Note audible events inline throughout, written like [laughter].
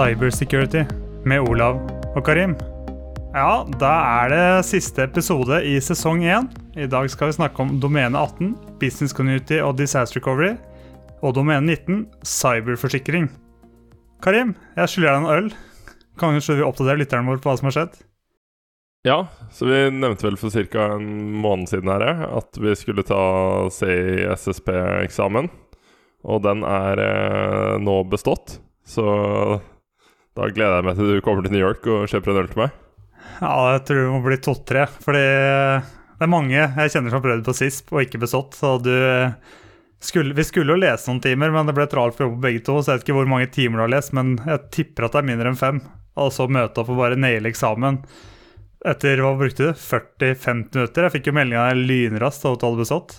Cybersecurity med Olav og Karim. Ja, da er det siste episode i sesong 1. I dag skal vi snakke om domene 18, Business Community og Disaster Recovery. Og domene 19, cyberforsikring. Karim, jeg skylder deg en øl. Kan vi oppdatere lytteren vår på hva som har skjedd? Ja, så vi nevnte vel for ca. en måned siden her at vi skulle ta CISSP-eksamen. Og den er eh, nå bestått. Så da gleder jeg meg til du kommer til New York og kjøper en øl til meg. Ja, jeg tror det må bli to-tre. Fordi det er mange jeg kjenner som har prøvd på SISP og ikke bestått. Så du skulle, vi skulle jo lese noen timer, men det ble travelt for jobb på begge to. Så jeg vet ikke hvor mange timer du har lest, men jeg tipper at det er mindre enn fem. Og så møte opp og bare naile eksamen etter hva brukte du? 40-15 minutter? Jeg fikk jo meldinga lynraskt av at du hadde bestått.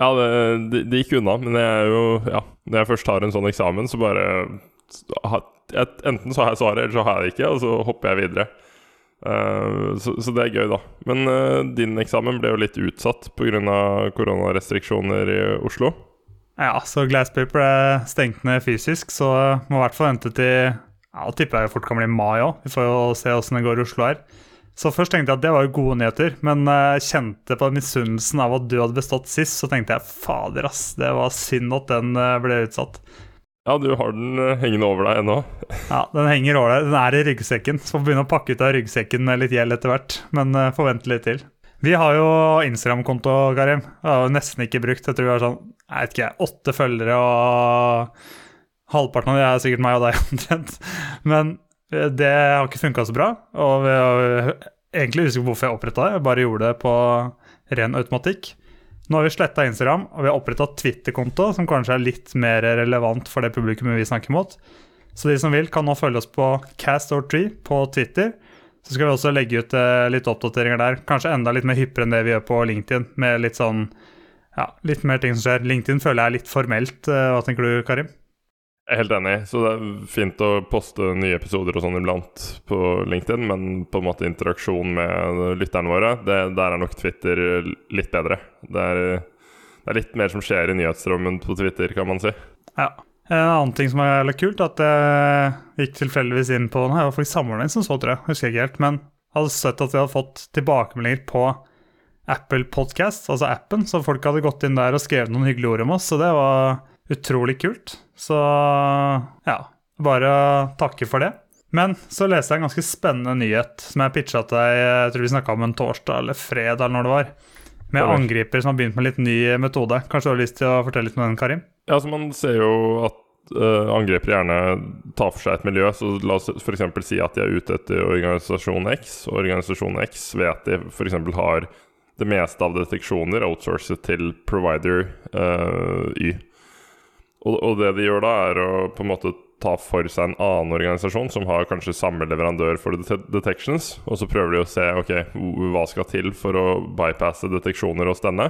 Ja, det, det, det, gikk unna, men jeg er jo Ja, når jeg først tar en sånn eksamen, så bare Enten så har jeg svaret, eller så har jeg det ikke, og så hopper jeg videre. Uh, så, så, det er gøy, da. Men uh, din eksamen ble jo litt utsatt pga. koronarestriksjoner i Oslo. Ja, så Glasspaper er stengt ned fysisk, så må i hvert fall vente til Ja, tipper jeg fort kan bli mai òg. Vi får jo se åssen det går i Oslo her. Så først tenkte jeg at det var jo gode nyheter, men jeg kjente på misunnelsen av at du hadde bestått sist, så tenkte jeg fader, ass, det var synd at den eh, ble utsatt. Ja, du har den eh, hengende over deg ennå. [laughs] ja, den henger over deg. Den er i ryggsekken. Så får begynne å pakke ut av ryggsekken med litt gjeld etter hvert. Men uh, får litt til. Vi har jo Instagram-konto, Karim. Det har jo nesten ikke brukt. Jeg tror vi har sånn, jeg vet ikke, åtte følgere, og halvparten av de er sikkert meg og deg [laughs] omtrent. Men eh, det har ikke funka så bra. Og vi har egentlig på hvorfor jeg oppretta det. Jeg bare gjorde det på ren automatikk. Nå har vi sletta Instagram, og vi har oppretta Twitter-konto, som kanskje er litt mer relevant for det publikummet vi snakker mot. Så de som vil, kan nå følge oss på Cast or Tree på Twitter. Så skal vi også legge ut eh, litt oppdateringer der. Kanskje enda litt mer hyppigere enn det vi gjør på LinkedIn. Med litt sånn ja, litt mer ting som skjer. LinkedIn føler jeg er litt formelt. Eh, hva tenker du, Karim? Jeg er helt enig. Så det er fint å poste nye episoder og sånn iblant på LinkedIn, men på en måte interaksjon med lytterne våre, det, der er nok Twitter litt bedre. Det er, det er litt mer som skjer i nyhetsstrømmen på Twitter, kan man si. Ja. En annen ting som er litt kult, at jeg gikk tilfeldigvis inn på den her, var faktisk samordning som så, tror jeg. Husker jeg ikke helt. Men jeg hadde sett at vi hadde fått tilbakemeldinger på Apple Podcast, altså appen, så folk hadde gått inn der og skrevet noen hyggelige ord om oss, så det var utrolig kult. Så ja, bare takke for det. Men så leste jeg en ganske spennende nyhet som jeg pitcha til deg jeg tror vi snakka om en torsdag eller fredag, eller når det var. Med angriper som har begynt med litt ny metode. Kanskje du har lyst til å fortelle litt om den, Karim? Ja, så Man ser jo at uh, angripere gjerne tar for seg et miljø. Så la oss f.eks. si at de er ute etter organisasjon X, og organisasjon X vet de f.eks. har det meste av deteksjoner outsourcet til provider uh, Y. Og, og, det de gjør da, er å på en måte ta for seg en annen organisasjon som har kanskje samme leverandør for detections, og så prøver de å se ok, hva skal til for å bypasse deteksjoner hos denne,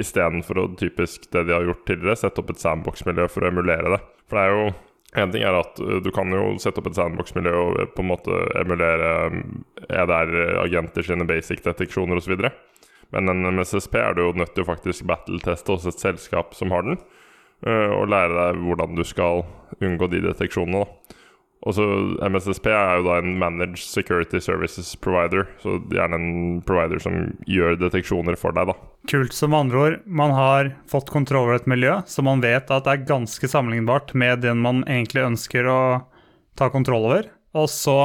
istedenfor å typisk det de har gjort tidligere, sette opp et sandbox-miljø for å emulere det. For det er jo en ting er at du kan jo sette opp et sandbox-miljø og på en måte emulere EDR-agenter sine basic deteksjoner osv. Men en MSSP er du jo nødt til å faktisk battle-teste hos et selskap som har den. Eh, og lære deg hvordan du skal unngå de deteksjonene. da. Og så MSSP er jo da en Managed Security Services Provider. Så gjerne en provider som gjør deteksjoner for deg, da. Kult. Som andre ord, man har fått kontroll over et miljø, så man vet at det er ganske sammenlignbart med den man egentlig ønsker å ta kontroll over. Og så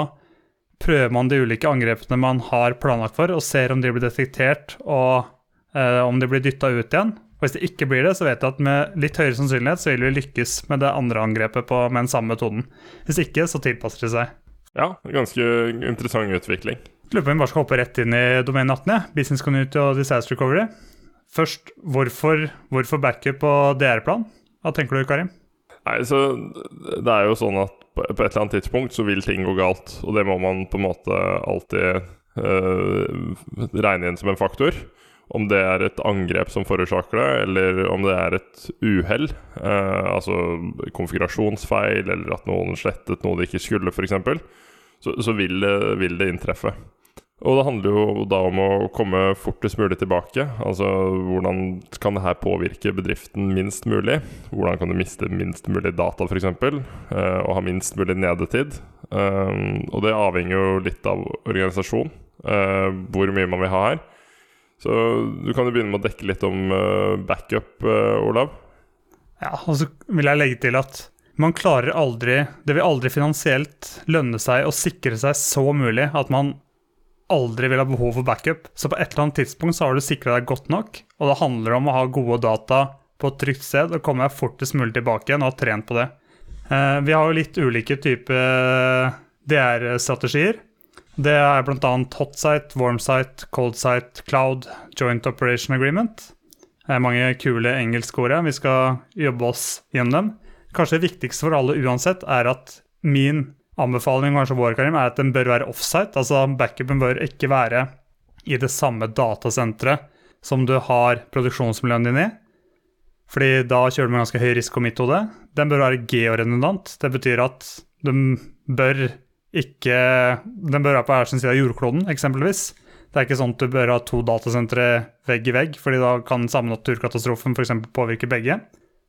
prøver man de ulike angrepene man har planlagt for, og ser om de blir detektert, og eh, om de blir dytta ut igjen. Og Hvis det ikke blir det, så vet jeg at med litt høyere sannsynlighet så vil vi lykkes med det andre angrepet på, med den samme metoden. Hvis ikke, så tilpasser det seg. Ja, ganske interessant utvikling. Lurer på om vi bare skal hoppe rett inn i domenet 18. Ja. Business Community og Disaster Recovery. Først, hvorfor, hvorfor backup på DR-plan? Hva tenker du, Karim? Nei, så Det er jo sånn at på et eller annet tidspunkt så vil ting gå galt. Og det må man på en måte alltid øh, regne inn som en faktor. Om det er et angrep som forårsaker det, eller om det er et uhell, eh, altså konfigurasjonsfeil, eller at noen slettet noe de ikke skulle, f.eks., så, så vil, det, vil det inntreffe. Og det handler jo da om å komme fortest mulig tilbake. Altså hvordan kan det her påvirke bedriften minst mulig? Hvordan kan du miste minst mulig data, f.eks., eh, og ha minst mulig nedetid? Um, og det avhenger jo litt av organisasjon, uh, hvor mye man vil ha her. Så du kan jo begynne med å dekke litt om uh, backup, uh, Olav. Ja, og så vil jeg legge til at man klarer aldri Det vil aldri finansielt lønne seg å sikre seg så mulig at man aldri vil ha behov for backup. Så på et eller annet tidspunkt så har du sikra deg godt nok, og det handler om å ha gode data på et trygt sted og komme deg fortest mulig tilbake igjen og ha trent på det. Eh, vi har jo litt ulike typer DR-strategier. Det er bl.a. hotsite, warmsite, coldsight, cloud, joint operation agreement. Det er mange kule engelskord vi skal jobbe oss gjennom dem. Kanskje det viktigste for alle uansett er at min anbefaling kanskje vår Karim, er at den bør være offsite. Altså backupen bør ikke være i det samme datasenteret som du har produksjonsmiljøene dine i. Fordi da kjører du med ganske høy risikometode. Den bør være georedundant. Det betyr at du bør ikke Den bør være på hver sin side av jordkloden, eksempelvis. Det er ikke sånn at du bør ha to datasentre vegg i vegg, fordi da kan samme naturkatastrofen f.eks. påvirke begge.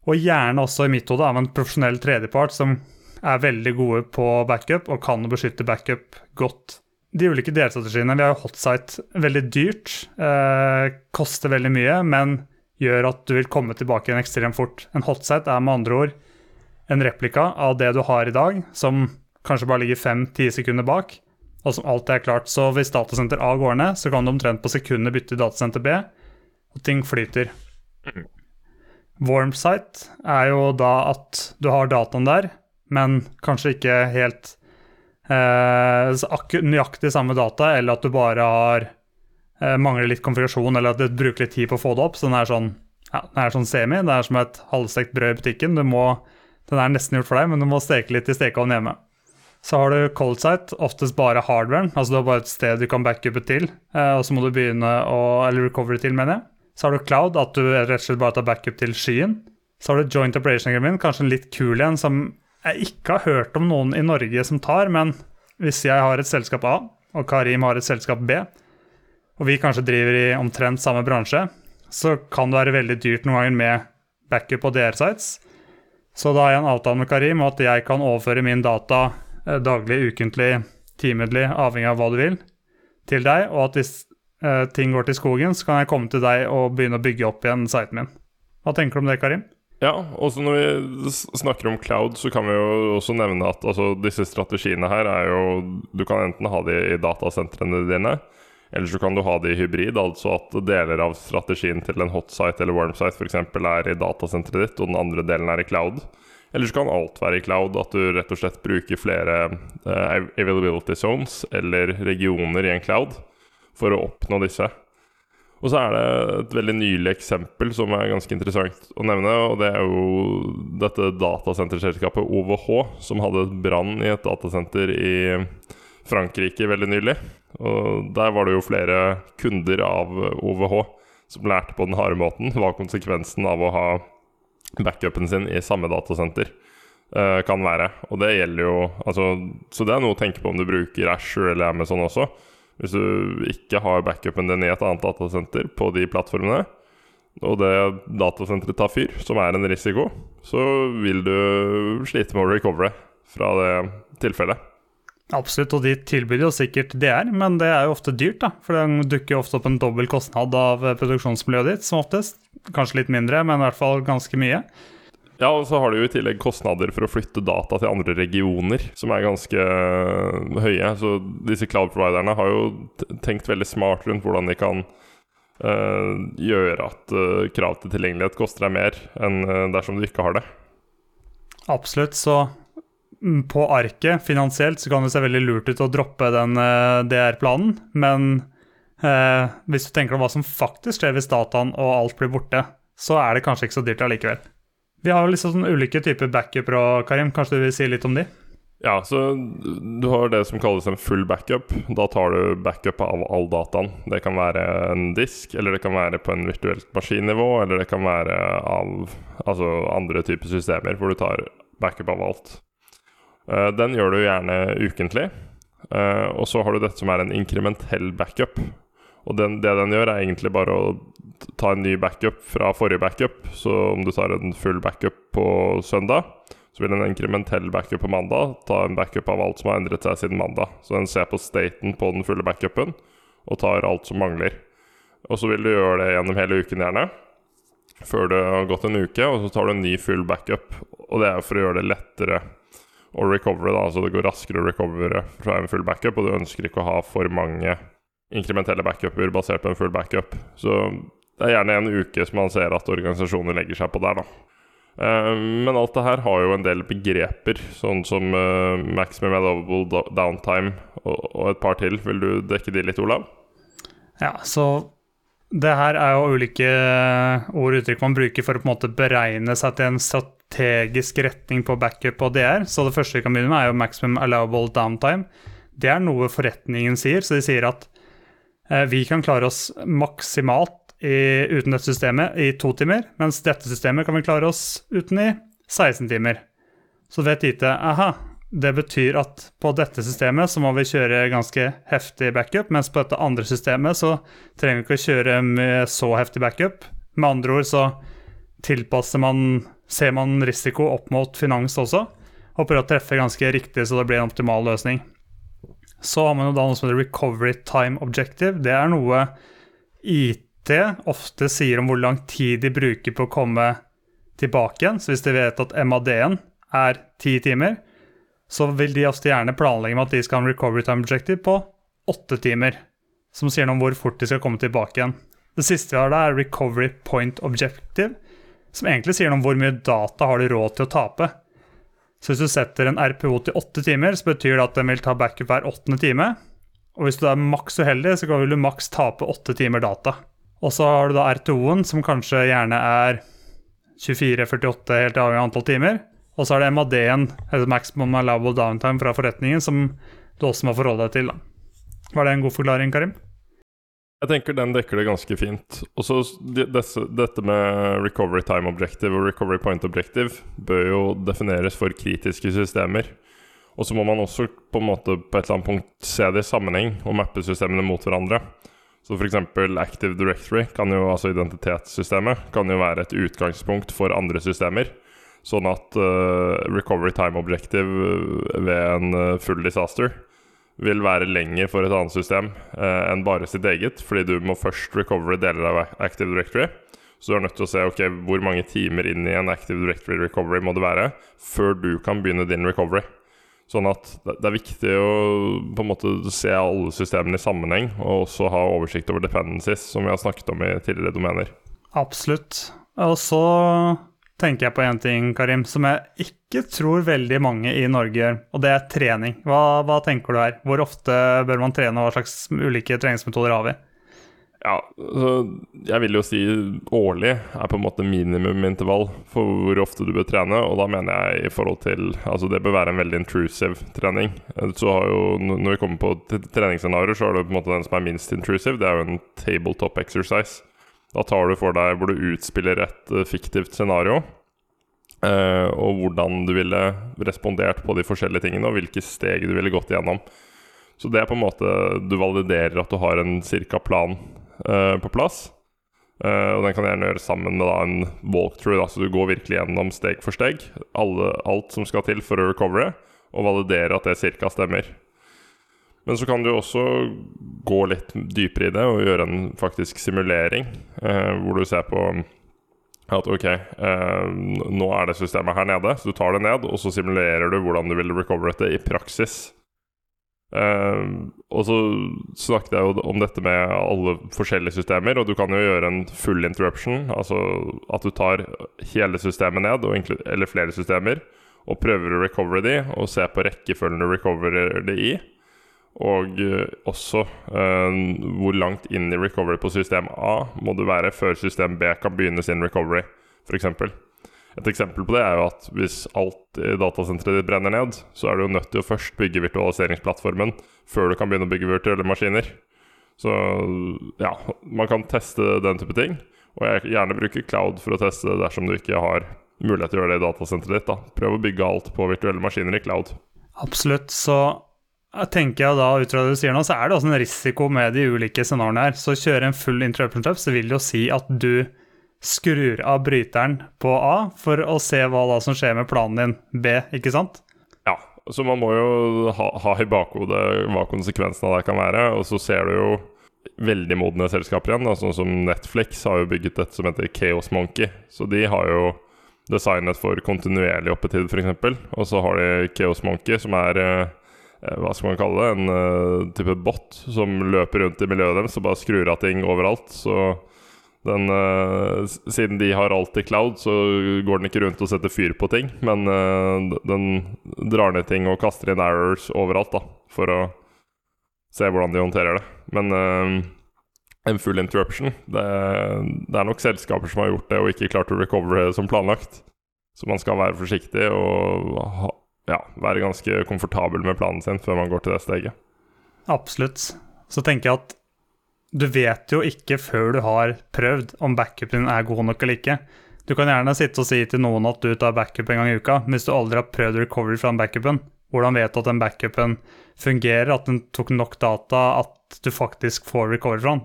Og gjerne også i mitt hode av en profesjonell tredjepart som er veldig gode på backup og kan beskytte backup godt. De ulike delstrategiene Vi har jo hotsite veldig dyrt. Eh, koster veldig mye, men gjør at du vil komme tilbake igjen ekstremt fort. En hotsite er med andre ord en replika av det du har i dag, som kanskje bare ligger fem-ti sekunder bak, og som alltid er klart. Så hvis datasenter A går ned, så kan du omtrent på sekundet bytte til datasenter B, og ting flyter. Warmsite er jo da at du har dataen der, men kanskje ikke helt eh, nøyaktig samme data, eller at du bare har eh, mangler litt konfigurasjon, eller at du bruker litt tid på å få det opp. Så den er sånn, ja, den er sånn semi. Det er som et halvstekt brød i butikken. Må, den er nesten gjort for deg, men du må steke litt i stekeovnen hjemme. Så har du coldsite, oftest bare hardwaren. Altså du har bare et sted du kan backupe til, eh, og så må du begynne å Eller recover til, mener jeg. Så har du cloud, at du rett og slett bare tar backup til skyen. Så har du joint operation agreement, kanskje en litt kul en som jeg ikke har hørt om noen i Norge som tar, men hvis jeg har et selskap A, og Karim har et selskap B, og vi kanskje driver i omtrent samme bransje, så kan det være veldig dyrt noen ganger med backup på DR-sites. Så da har jeg en avtale med Karim om at jeg kan overføre min data daglig, ukentlig, timidlig, avhengig av hva du vil, til deg, og at hvis eh, ting går til skogen, så kan jeg komme til deg og begynne å bygge opp igjen siten min. Hva tenker du om det, Karim? Ja, også når vi snakker om cloud, så kan vi jo også nevne at altså, disse strategiene her er jo Du kan enten ha de i datasentrene dine, eller så kan du ha de i hybrid, altså at deler av strategien til en hotsite eller warmsite f.eks. er i datasenteret ditt, og den andre delen er i cloud. Eller så kan alt være i cloud, at du rett og slett bruker flere uh, availability zones eller regioner i en cloud for å oppnå disse. Og så er det et veldig nylig eksempel som er ganske interessant å nevne. Og det er jo dette datasenterselskapet OVH, som hadde et brann i et datasenter i Frankrike veldig nylig. Og der var det jo flere kunder av OVH som lærte på den harde måten hva konsekvensen av å ha backupen sin i samme datasenter uh, kan være. Og det gjelder jo altså, Så det er noe å tenke på om du bruker Ashore eller Amazon også. Hvis du ikke har backupen din i et annet datasenter på de plattformene, og det datasenteret tar fyr, som er en risiko, så vil du slite med å recovere fra det tilfellet. Absolutt, og de tilbyr jo sikkert DR, men det er jo ofte dyrt, da. For det dukker jo ofte opp en dobbel kostnad av produksjonsmiljøet ditt, som oftest. Kanskje litt mindre, men i hvert fall ganske mye. Ja, og så har du jo i tillegg kostnader for å flytte data til andre regioner, som er ganske øh, høye. Så disse cloud-providerne har jo tenkt veldig smart rundt hvordan de kan uh, gjøre at uh, krav til tilgjengelighet koster deg mer enn dersom du ikke har det. Absolutt. Så på arket, finansielt, så kan det se veldig lurt ut å droppe den DR-planen, men hvis du tenker om hva som faktisk skjer hvis dataen og alt blir borte, så er det kanskje ikke så dyrt allikevel. Vi har jo liksom sånn ulike typer backuper og Karim, kanskje du vil si litt om de? Ja, så du har det som kalles en full backup. Da tar du backup av all dataen. Det kan være en disk, eller det kan være på en virtuelt maskinnivå, eller det kan være av altså andre typer systemer hvor du tar backup av alt. Uh, den gjør du gjerne ukentlig. Uh, og så har du dette som er en inkrementell backup. Og den, det den gjør, er egentlig bare å ta en ny backup fra forrige backup. Så om du tar en full backup på søndag, Så vil en inkrementell backup på mandag ta en backup av alt som har endret seg siden mandag. Så den ser på staten på den fulle backupen og tar alt som mangler. Og så vil du gjøre det gjennom hele uken, gjerne. Før det har gått en uke, og så tar du en ny full backup. Og det er for å gjøre det lettere å recovere, da. Så det går raskere å recovere fra en full backup, og du ønsker ikke å ha for mange inkrementelle backuper basert på en full backup. Så det er gjerne en uke som man ser at organisasjoner legger seg på der, da. Eh, men alt det her har jo en del begreper, sånn som uh, maximum allowable downtime og, et par til. Vil du dekke de litt, Olav? Ja, så det her er jo ulike ord og uttrykk man bruker for å på en måte beregne seg til en strategisk retning på backup og DR. Så det første vi kan begynne med, er jo maximum allowable downtime. Det er noe forretningen sier, så de sier at uh, vi kan klare oss maksimalt i, uten dette systemet i to timer, mens dette systemet kan vi klare oss uten i 16 timer. Så vet IT aha, det betyr at på dette systemet så må vi kjøre ganske heftig backup, mens på dette andre systemet så trenger vi ikke å kjøre med så heftig backup. Med andre ord så tilpasser man Ser man risiko opp mot finans også, og prøver å treffe ganske riktig så det blir en optimal løsning. Så har man jo da noe som heter recovery time objective. Det er noe IT ofte sier om hvor lang tid de bruker på å komme tilbake igjen. Så hvis de vet at MAD-en er ti timer, så vil de ofte gjerne planlegge med at de skal ha en recovery time objective på åtte timer. Som sier noe om hvor fort de skal komme tilbake igjen. Det siste vi har da, er recovery point objective, som egentlig sier noe om hvor mye data har de råd til å tape. Så hvis du setter en RPO til åtte timer, så betyr det at den vil ta backup hver åttende time. Og hvis du er maks uheldig, så vil du maks tape åtte timer data. Og så har du da R2-en, som kanskje gjerne er 24-48, helt avhengig av antall timer. Og så er det MAD-en, maximum allowable downtime fra forretningen, som du også må forholde deg til. Var det en god forklaring, Karim? Jeg tenker den dekker det ganske fint. Og så Dette med recovery time objective og recovery point objective bør jo defineres for kritiske systemer. Og så må man også på en måte på et eller annet punkt se det i sammenheng og mappe systemene mot hverandre. Så f.eks. Active Directory, kan jo, altså identitetssystemet, kan jo være et utgangspunkt for andre systemer. Sånn at uh, recovery time objective eh, ved en uh, full disaster vil være lenger for et annet system eh, enn bare sitt eget, fordi du må først recovery deler av Active Directory. Så du er nødt til å se ok, hvor mange timer inn i en Active Directory recovery må det være før du kan begynne din recovery. Sånn at det er viktig å på en måte se alle systemene i sammenheng, og også ha oversikt over dependencies, som vi har snakket om i tidligere domener. Absolutt. Og så tenker jeg på én ting, Karim, som jeg ikke tror veldig mange i Norge gjør, og det er trening. Hva, hva tenker du her? Hvor ofte bør man trene, og hva slags ulike treningsmetoder har vi? Ja, jeg vil jo si årlig er på en måte minimumintervall for hvor ofte du bør trene. Og da mener jeg i forhold til Altså det bør være en veldig intrusive trening. Så har jo, Når vi kommer på treningsscenarioer, så er det på en måte den som er minst intrusive. Det er jo en tabletop exercise. Da tar du for deg hvor du utspiller et uh, fiktivt scenario. Uh, og hvordan du ville respondert på de forskjellige tingene, og hvilke steg du ville gått igjennom. Så det er på en måte Du validerer at du har en cirka plan uh, på plass. Uh, og den kan gjerne gjøre sammen med da, en walkthrough, da, så du går virkelig gjennom steg for steg. Alle, alt som skal til for å recovere, og validere at det cirka stemmer. Men så kan du også gå litt dypere i det og gjøre en faktisk simulering, eh, hvor du ser på at ok, nå er det systemet her nede, så du tar det ned, og så simulerer du hvordan du vil recovere det i praksis. Eh, og så snakket jeg jo om dette med alle forskjellige systemer, og du kan jo gjøre en full interruption, altså at du tar hele systemet ned, eller flere systemer, og prøver å recover de, og ser på rekkefølgen du recoverer det i. Og uh, også eh, hvor langt inn i recovery på system A må du være før system B kan begynne sin recovery, f.eks. Et eksempel på det er jo at hvis alt i datasenteret ditt brenner ned, så er du jo nødt til å først bygge virtualiseringsplattformen før du kan begynne å bygge virtuelle maskiner. Så ja, man kan teste den type ting. Og jeg gjerne bruker cloud for å teste det dersom du ikke har mulighet til å gjøre det i datasenteret ditt. da. Prøv å bygge alt på virtuelle maskiner i cloud. Absolutt. Så tenker jeg da, ut fra det du sier nå, så er det også en risiko med de ulike scenarioene her. Så å kjøre en full interruption trap, så vil det jo si at du skrur av bryteren på A for å se hva da som skjer med planen din B, ikke sant? Ja, så man må jo ha, ha i bakhodet hva konsekvensene av det kan være. Og så ser du jo veldig modne selskaper igjen, da, sånn som Netflix har jo bygget et som heter Chaos Monkey. Så de har jo designet for kontinuerlig oppetid, f.eks. Og så har de Chaos Monkey, som er eh, hva skal man kalle det, en uh, type bot som løper rundt i miljøet deres og bare skrur av ting overalt. Så den, uh, siden de har alt i cloud, så går den ikke rundt og setter fyr på ting. Men uh, den drar ned ting og kaster inn errors overalt da, for å se hvordan de håndterer det. Men en full interruption det, det, er nok selskaper som har gjort det og ikke klart å recovere som planlagt. Så man skal være forsiktig og ha, ja, være ganske komfortabel med planen sin før man går til det steget. Absolutt. Så tenker jeg at du vet jo ikke før du har prøvd om backupen er god nok eller ikke. Du kan gjerne sitte og si til noen at du tar backup en gang i uka, men hvis du aldri har prøvd recovery fra den backupen. Hvordan vet du at den backupen fungerer, at den tok nok data, at du faktisk får recovery fra den?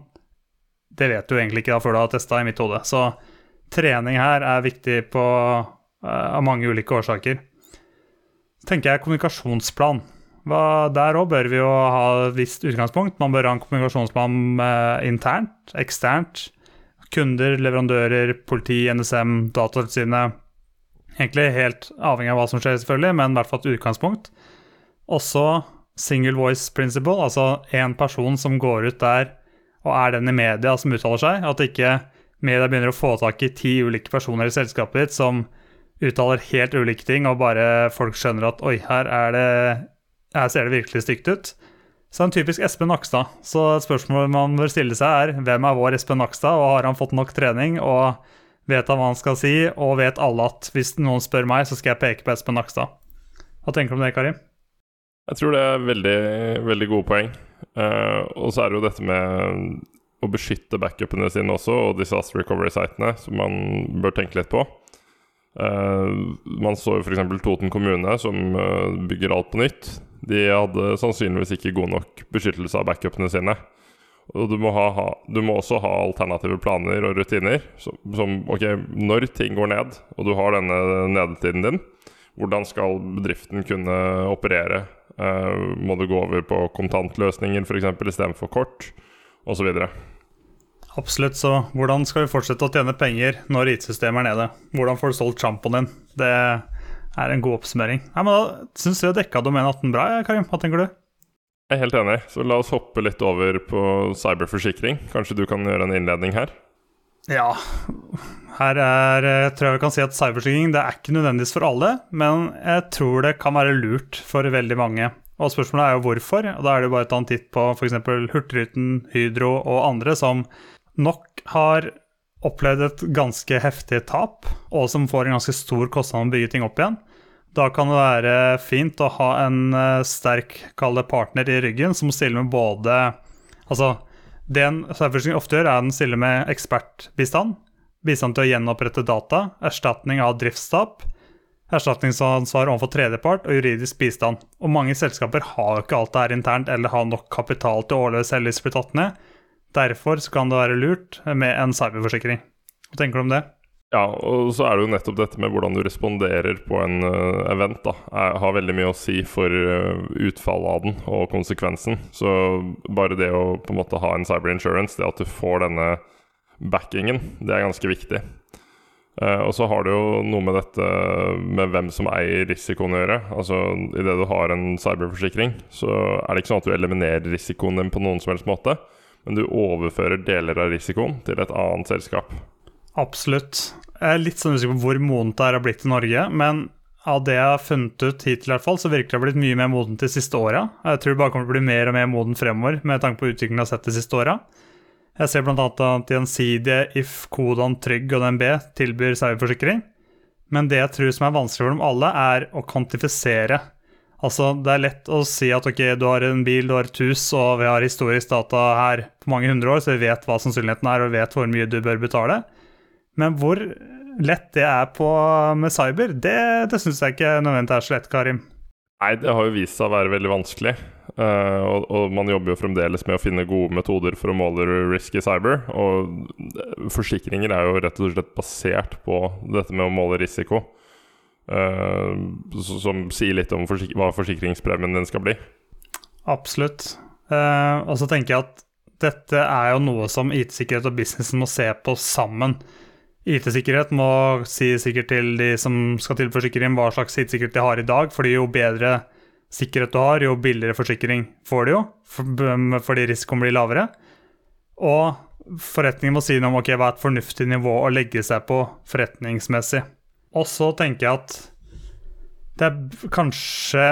Det vet du egentlig ikke da før du har testa i mitt hode. Så trening her er viktig på, uh, av mange ulike årsaker tenker jeg kommunikasjonsplan. Der òg bør vi jo ha et visst utgangspunkt. Man bør ha en kommunikasjonsplan eh, internt, eksternt. Kunder, leverandører, politi, NSM, Datatilsynet. Egentlig helt avhengig av hva som skjer, selvfølgelig, men i hvert fall et utgangspunkt. Også single voice principle, altså én person som går ut der og er den i media som uttaler seg. At ikke media begynner å få tak i ti ulike personer i selskapet ditt som uttaler helt ulike ting, og bare folk skjønner at oi, her, er det, her ser det virkelig stygt ut. Så det er en typisk Espen Nakstad. Så et spørsmål man bør stille seg, er hvem er vår Espen Nakstad, og har han fått nok trening, og vet han hva han skal si, og vet alle at hvis noen spør meg, så skal jeg peke på Espen Nakstad. Hva tenker du om det, Karim? Jeg tror det er veldig, veldig gode poeng. Uh, og så er det jo dette med å beskytte backupene sine også, og disaster recovery-sitene, som man bør tenke litt på. Uh, man så jo f.eks. Toten kommune, som uh, bygger alt på nytt. De hadde sannsynligvis ikke god nok beskyttelse av backupene sine. Og du må, ha, ha, du må også ha alternative planer og rutiner. Som, som, ok, når ting går ned, og du har denne nedetiden din, hvordan skal bedriften kunne operere? Uh, må du gå over på kontantløsninger f.eks. istedenfor kort, osv. Absolutt. Så hvordan skal vi fortsette å tjene penger når IT-systemet er nede? Hvordan får du solgt sjampoen din? Det er en god oppsummering. Nei, men Da syns vi har dekka domene 18 bra, Karim. Hva tenker du? Jeg er helt enig. Så la oss hoppe litt over på cyberforsikring. Kanskje du kan gjøre en innledning her? Ja. Her er, jeg tror jeg vi kan si at cyberforsikring det er ikke nødvendigvis for alle, men jeg tror det kan være lurt for veldig mange. Og Spørsmålet er jo hvorfor. og Da er det jo bare å ta en titt på f.eks. Hurtigruten, Hydro og andre som nok har opplevd et ganske heftig tap, og som får en ganske stor kostnad å bygge ting opp igjen. Da kan det være fint å ha en eh, sterk partner i ryggen som stiller med både Altså, det en cyberforsikring ofte gjør, er at den stiller med ekspertbistand, bistand til å gjenopprette data, erstatning av driftstap, erstatningsansvar overfor tredjepart og juridisk bistand. Og mange selskaper har jo ikke alt det her internt eller har nok kapital til å overleve selv blir tatt ned. Derfor kan det være lurt med en cyberforsikring. Hva tenker du om det? Ja, og så er det jo nettopp dette med hvordan du responderer på en uh, event. da, Jeg har veldig mye å si for uh, utfallet av den og konsekvensen. Så bare det å på en måte ha en cyber insurance, det at du får denne backingen, det er ganske viktig. Uh, og så har du jo noe med dette med hvem som eier risikoen å gjøre. Altså Idet du har en cyberforsikring, så er det ikke sånn at du eliminerer risikoen din på noen som helst måte men du overfører deler av risikoen til et annet selskap. Absolutt. Jeg er litt sånn usikker på hvor modent det er blitt i Norge, men av det jeg har funnet ut hittil, i hvert fall, så virker det ha blitt mye mer modent de siste åra. Jeg tror det bare kommer til å bli mer og mer modent fremover, med tanke på utviklingen jeg har sett de siste åra. Jeg ser bl.a. at Gjensidige, If, Kodan, Trygg og DNB tilbyr cyberforsikring. Men det jeg tror som er vanskelig for dem alle, er å kvantifisere Altså, det er lett å si at ok, du har en bil, du har et hus, og vi har historisk data her på mange hundre år, så vi vet hva sannsynligheten er, og vet hvor mye du bør betale. Men hvor lett det er på med cyber, det, det syns jeg ikke nødvendigvis er så lett, Karim. Nei, det har jo vist seg å være veldig vanskelig. Uh, og, og man jobber jo fremdeles med å finne gode metoder for å måle risk i cyber. Og forsikringer er jo rett og slett basert på dette med å måle risiko. Eh, som sier litt om forsik hva forsikringspremien din skal bli. Absolutt. Eh, og så tenker jeg at dette er jo noe som IT-sikkerhet og businessen må se på sammen. IT-sikkerhet må si sikkert til de som skal til forsikring hva slags IT-sikkerhet de har i dag, fordi jo bedre sikkerhet du har, jo billigere forsikring får du jo, fordi risikoen blir lavere. Og forretningen må si noe om ok, hva er et fornuftig nivå å legge seg på forretningsmessig. Og så tenker jeg at det er kanskje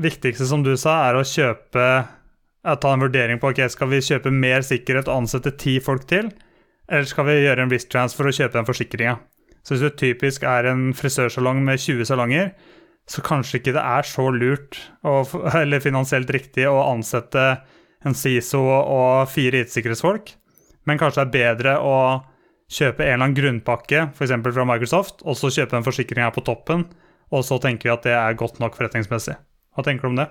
viktigste, som du sa, er å kjøpe Ta en vurdering på ok, skal vi kjøpe mer sikkerhet og ansette ti folk til, eller skal vi gjøre en risk transfer og kjøpe den forsikringa. Så hvis du typisk er en frisørsalong med 20 salonger, så kanskje ikke det er så lurt og, [laughs] eller finansielt riktig å ansette en SISO og fire IT-sikkerhetsfolk, men kanskje det er bedre å kjøpe en eller annen grunnpakke, f.eks. fra Microsoft, og så kjøpe en forsikring her på toppen, og så tenker vi at det er godt nok forretningsmessig. Hva tenker du om det?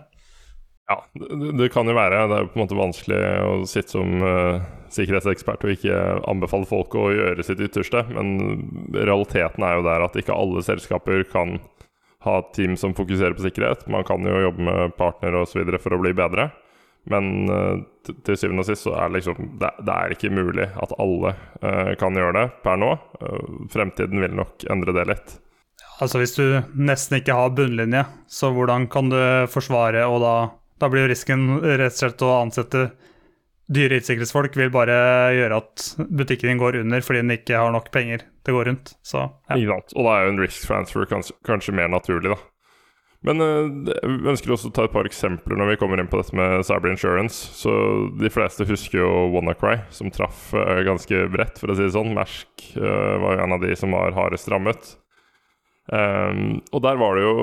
Ja, det, kan jo være. Det er jo på en måte vanskelig å sitte som uh, sikkerhetsekspert og ikke anbefale folk å gjøre sitt ytterste, men realiteten er jo der at ikke alle selskaper kan ha et team som fokuserer på sikkerhet. Man kan jo jobbe med partnere osv. for å bli bedre. Men uh, til syvende og sist så er liksom Det, det er ikke mulig at alle uh, kan gjøre det per nå. Uh, fremtiden vil nok endre det litt. Altså Hvis du nesten ikke har bunnlinje, så hvordan kan du forsvare og da Da blir jo risken rett og slett å ansette dyre IT-sikkerhetsfolk vil bare gjøre at butikken din går under fordi den ikke har nok penger til å gå rundt. Så ja. Og da er jo en risk transfer kanskje, kanskje mer naturlig, da. Men uh, ønsker også å ta et par eksempler når vi kommer inn på dette med cyber insurance. Så De fleste husker jo WannaCry, som traff uh, ganske bredt, for å si det sånn. Mersk uh, var jo en av de som var hardest rammet. Um, og der var det jo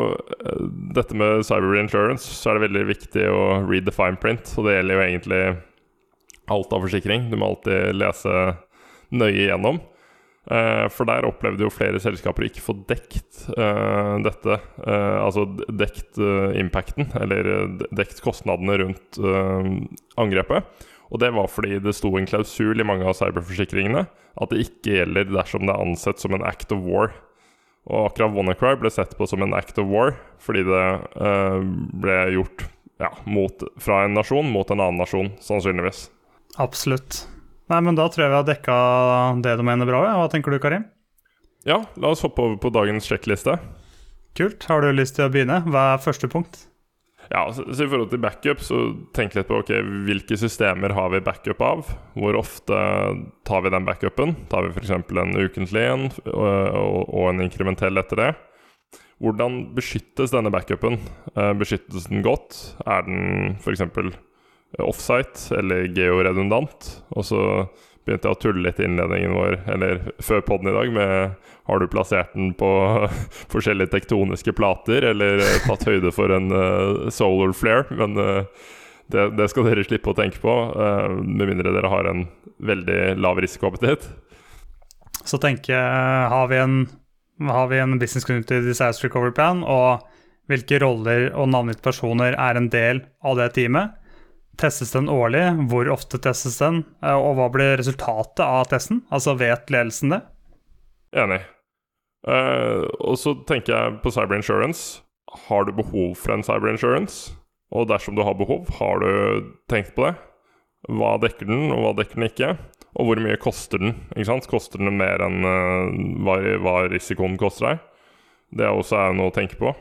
dette med cyber insurance, så er det veldig viktig å read the fine print. Og det gjelder jo egentlig alt av forsikring. Du må alltid lese nøye igjennom. Uh, for der opplevde jo flere selskaper å ikke få dekt uh, dette. Uh, altså dekt impacten, eller dekt kostnadene rundt angrepet. Og det var fordi det sto en klausul i mange av cyberforsikringene at det ikke gjelder dersom det er ansett som en act of war. Og akkurat WannaCry ble sett på som en act of war fordi det ble gjort ja, mot, fra en nasjon mot en annen nasjon, sannsynligvis. Absolutt. Nei, men Da tror jeg vi har dekka det du mener bra. Hva tenker du, Karim? Ja, la oss hoppe over på dagens sjekkliste. Kult. Har du lyst til å begynne? Hva er første punkt? Ja, så, så I forhold til backup, så tenk litt på ok, hvilke systemer har vi backup av. Hvor ofte tar vi den backupen? Tar vi f.eks. en ukentlig en og, og, og en inkrementell etter det? Hvordan beskyttes denne backupen? Eh, beskyttes den godt? Er den f.eks offsite eller georedundant. Og så begynte jeg å tulle litt i innledningen vår, eller før poden i dag, med har du plassert den på [laughs] forskjellige tektoniske plater, eller tatt høyde for en uh, solar flare? Men uh, det, det, skal dere slippe å tenke på, uh, med mindre dere har en veldig lav risikoappetitt. Så tenker jeg, har vi en, har vi en business community disaster recovery plan, og hvilke roller og navngitte personer er en del av det teamet? Testes den årlig? Hvor ofte testes den? Og hva blir resultatet av testen? Altså vet ledelsen det? Enig. Uh, og så tenker jeg på cyberinsurance. Har du behov for en cyberinsurance? Og dersom du har behov, har du tenkt på det? Hva dekker den, og hva dekker den ikke? Og hvor mye koster den? Ikke sant? Koster den mer enn uh, hva, hva risikoen koster deg? Det er også noe å tenke på.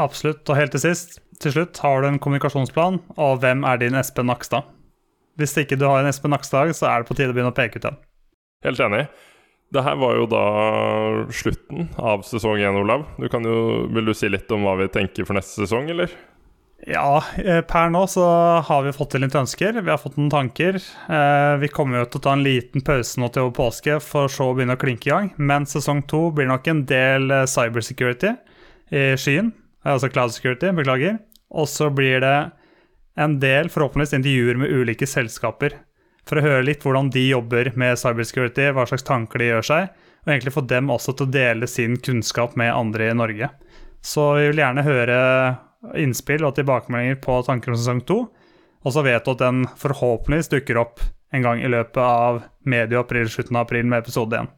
Absolutt. Og helt til sist, til slutt, har du en kommunikasjonsplan, og hvem er din Espen Nakstad? Hvis ikke du har en Espen Nakstad, så er det på tide å begynne å peke ut en. Helt enig. Det her var jo da slutten av sesong én, Olav. Du kan jo, vil du si litt om hva vi tenker for neste sesong, eller? Ja, per nå så har vi fått til litt ønsker. Vi har fått noen tanker. Vi kommer jo til å ta en liten pause nå til over påske, for så å begynne å klinke i gang. Men sesong to blir nok en del cybersecurity i skyen. Altså cloud security, beklager. Og så blir det en del, forhåpentligvis, intervjuer med ulike selskaper. For å høre litt hvordan de jobber med cybersecurity, hva slags tanker de gjør seg. Og egentlig få dem også til å dele sin kunnskap med andre i Norge. Så vi vil gjerne høre innspill og tilbakemeldinger på tanker om sesong to. Og så vet du at den forhåpentligvis dukker opp en gang i løpet av medio april, slutten av april med episode én.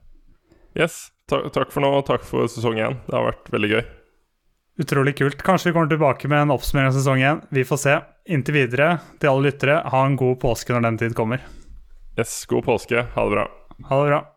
Yes. Takk for nå, og takk for sesong én. Det har vært veldig gøy. Utrolig kult. Kanskje vi kommer tilbake med en oppsummering av sesongen. Vi får se. Inntil videre, til alle lyttere, ha en god påske når den tid kommer. Yes, god påske. Ha det bra. Ha det bra.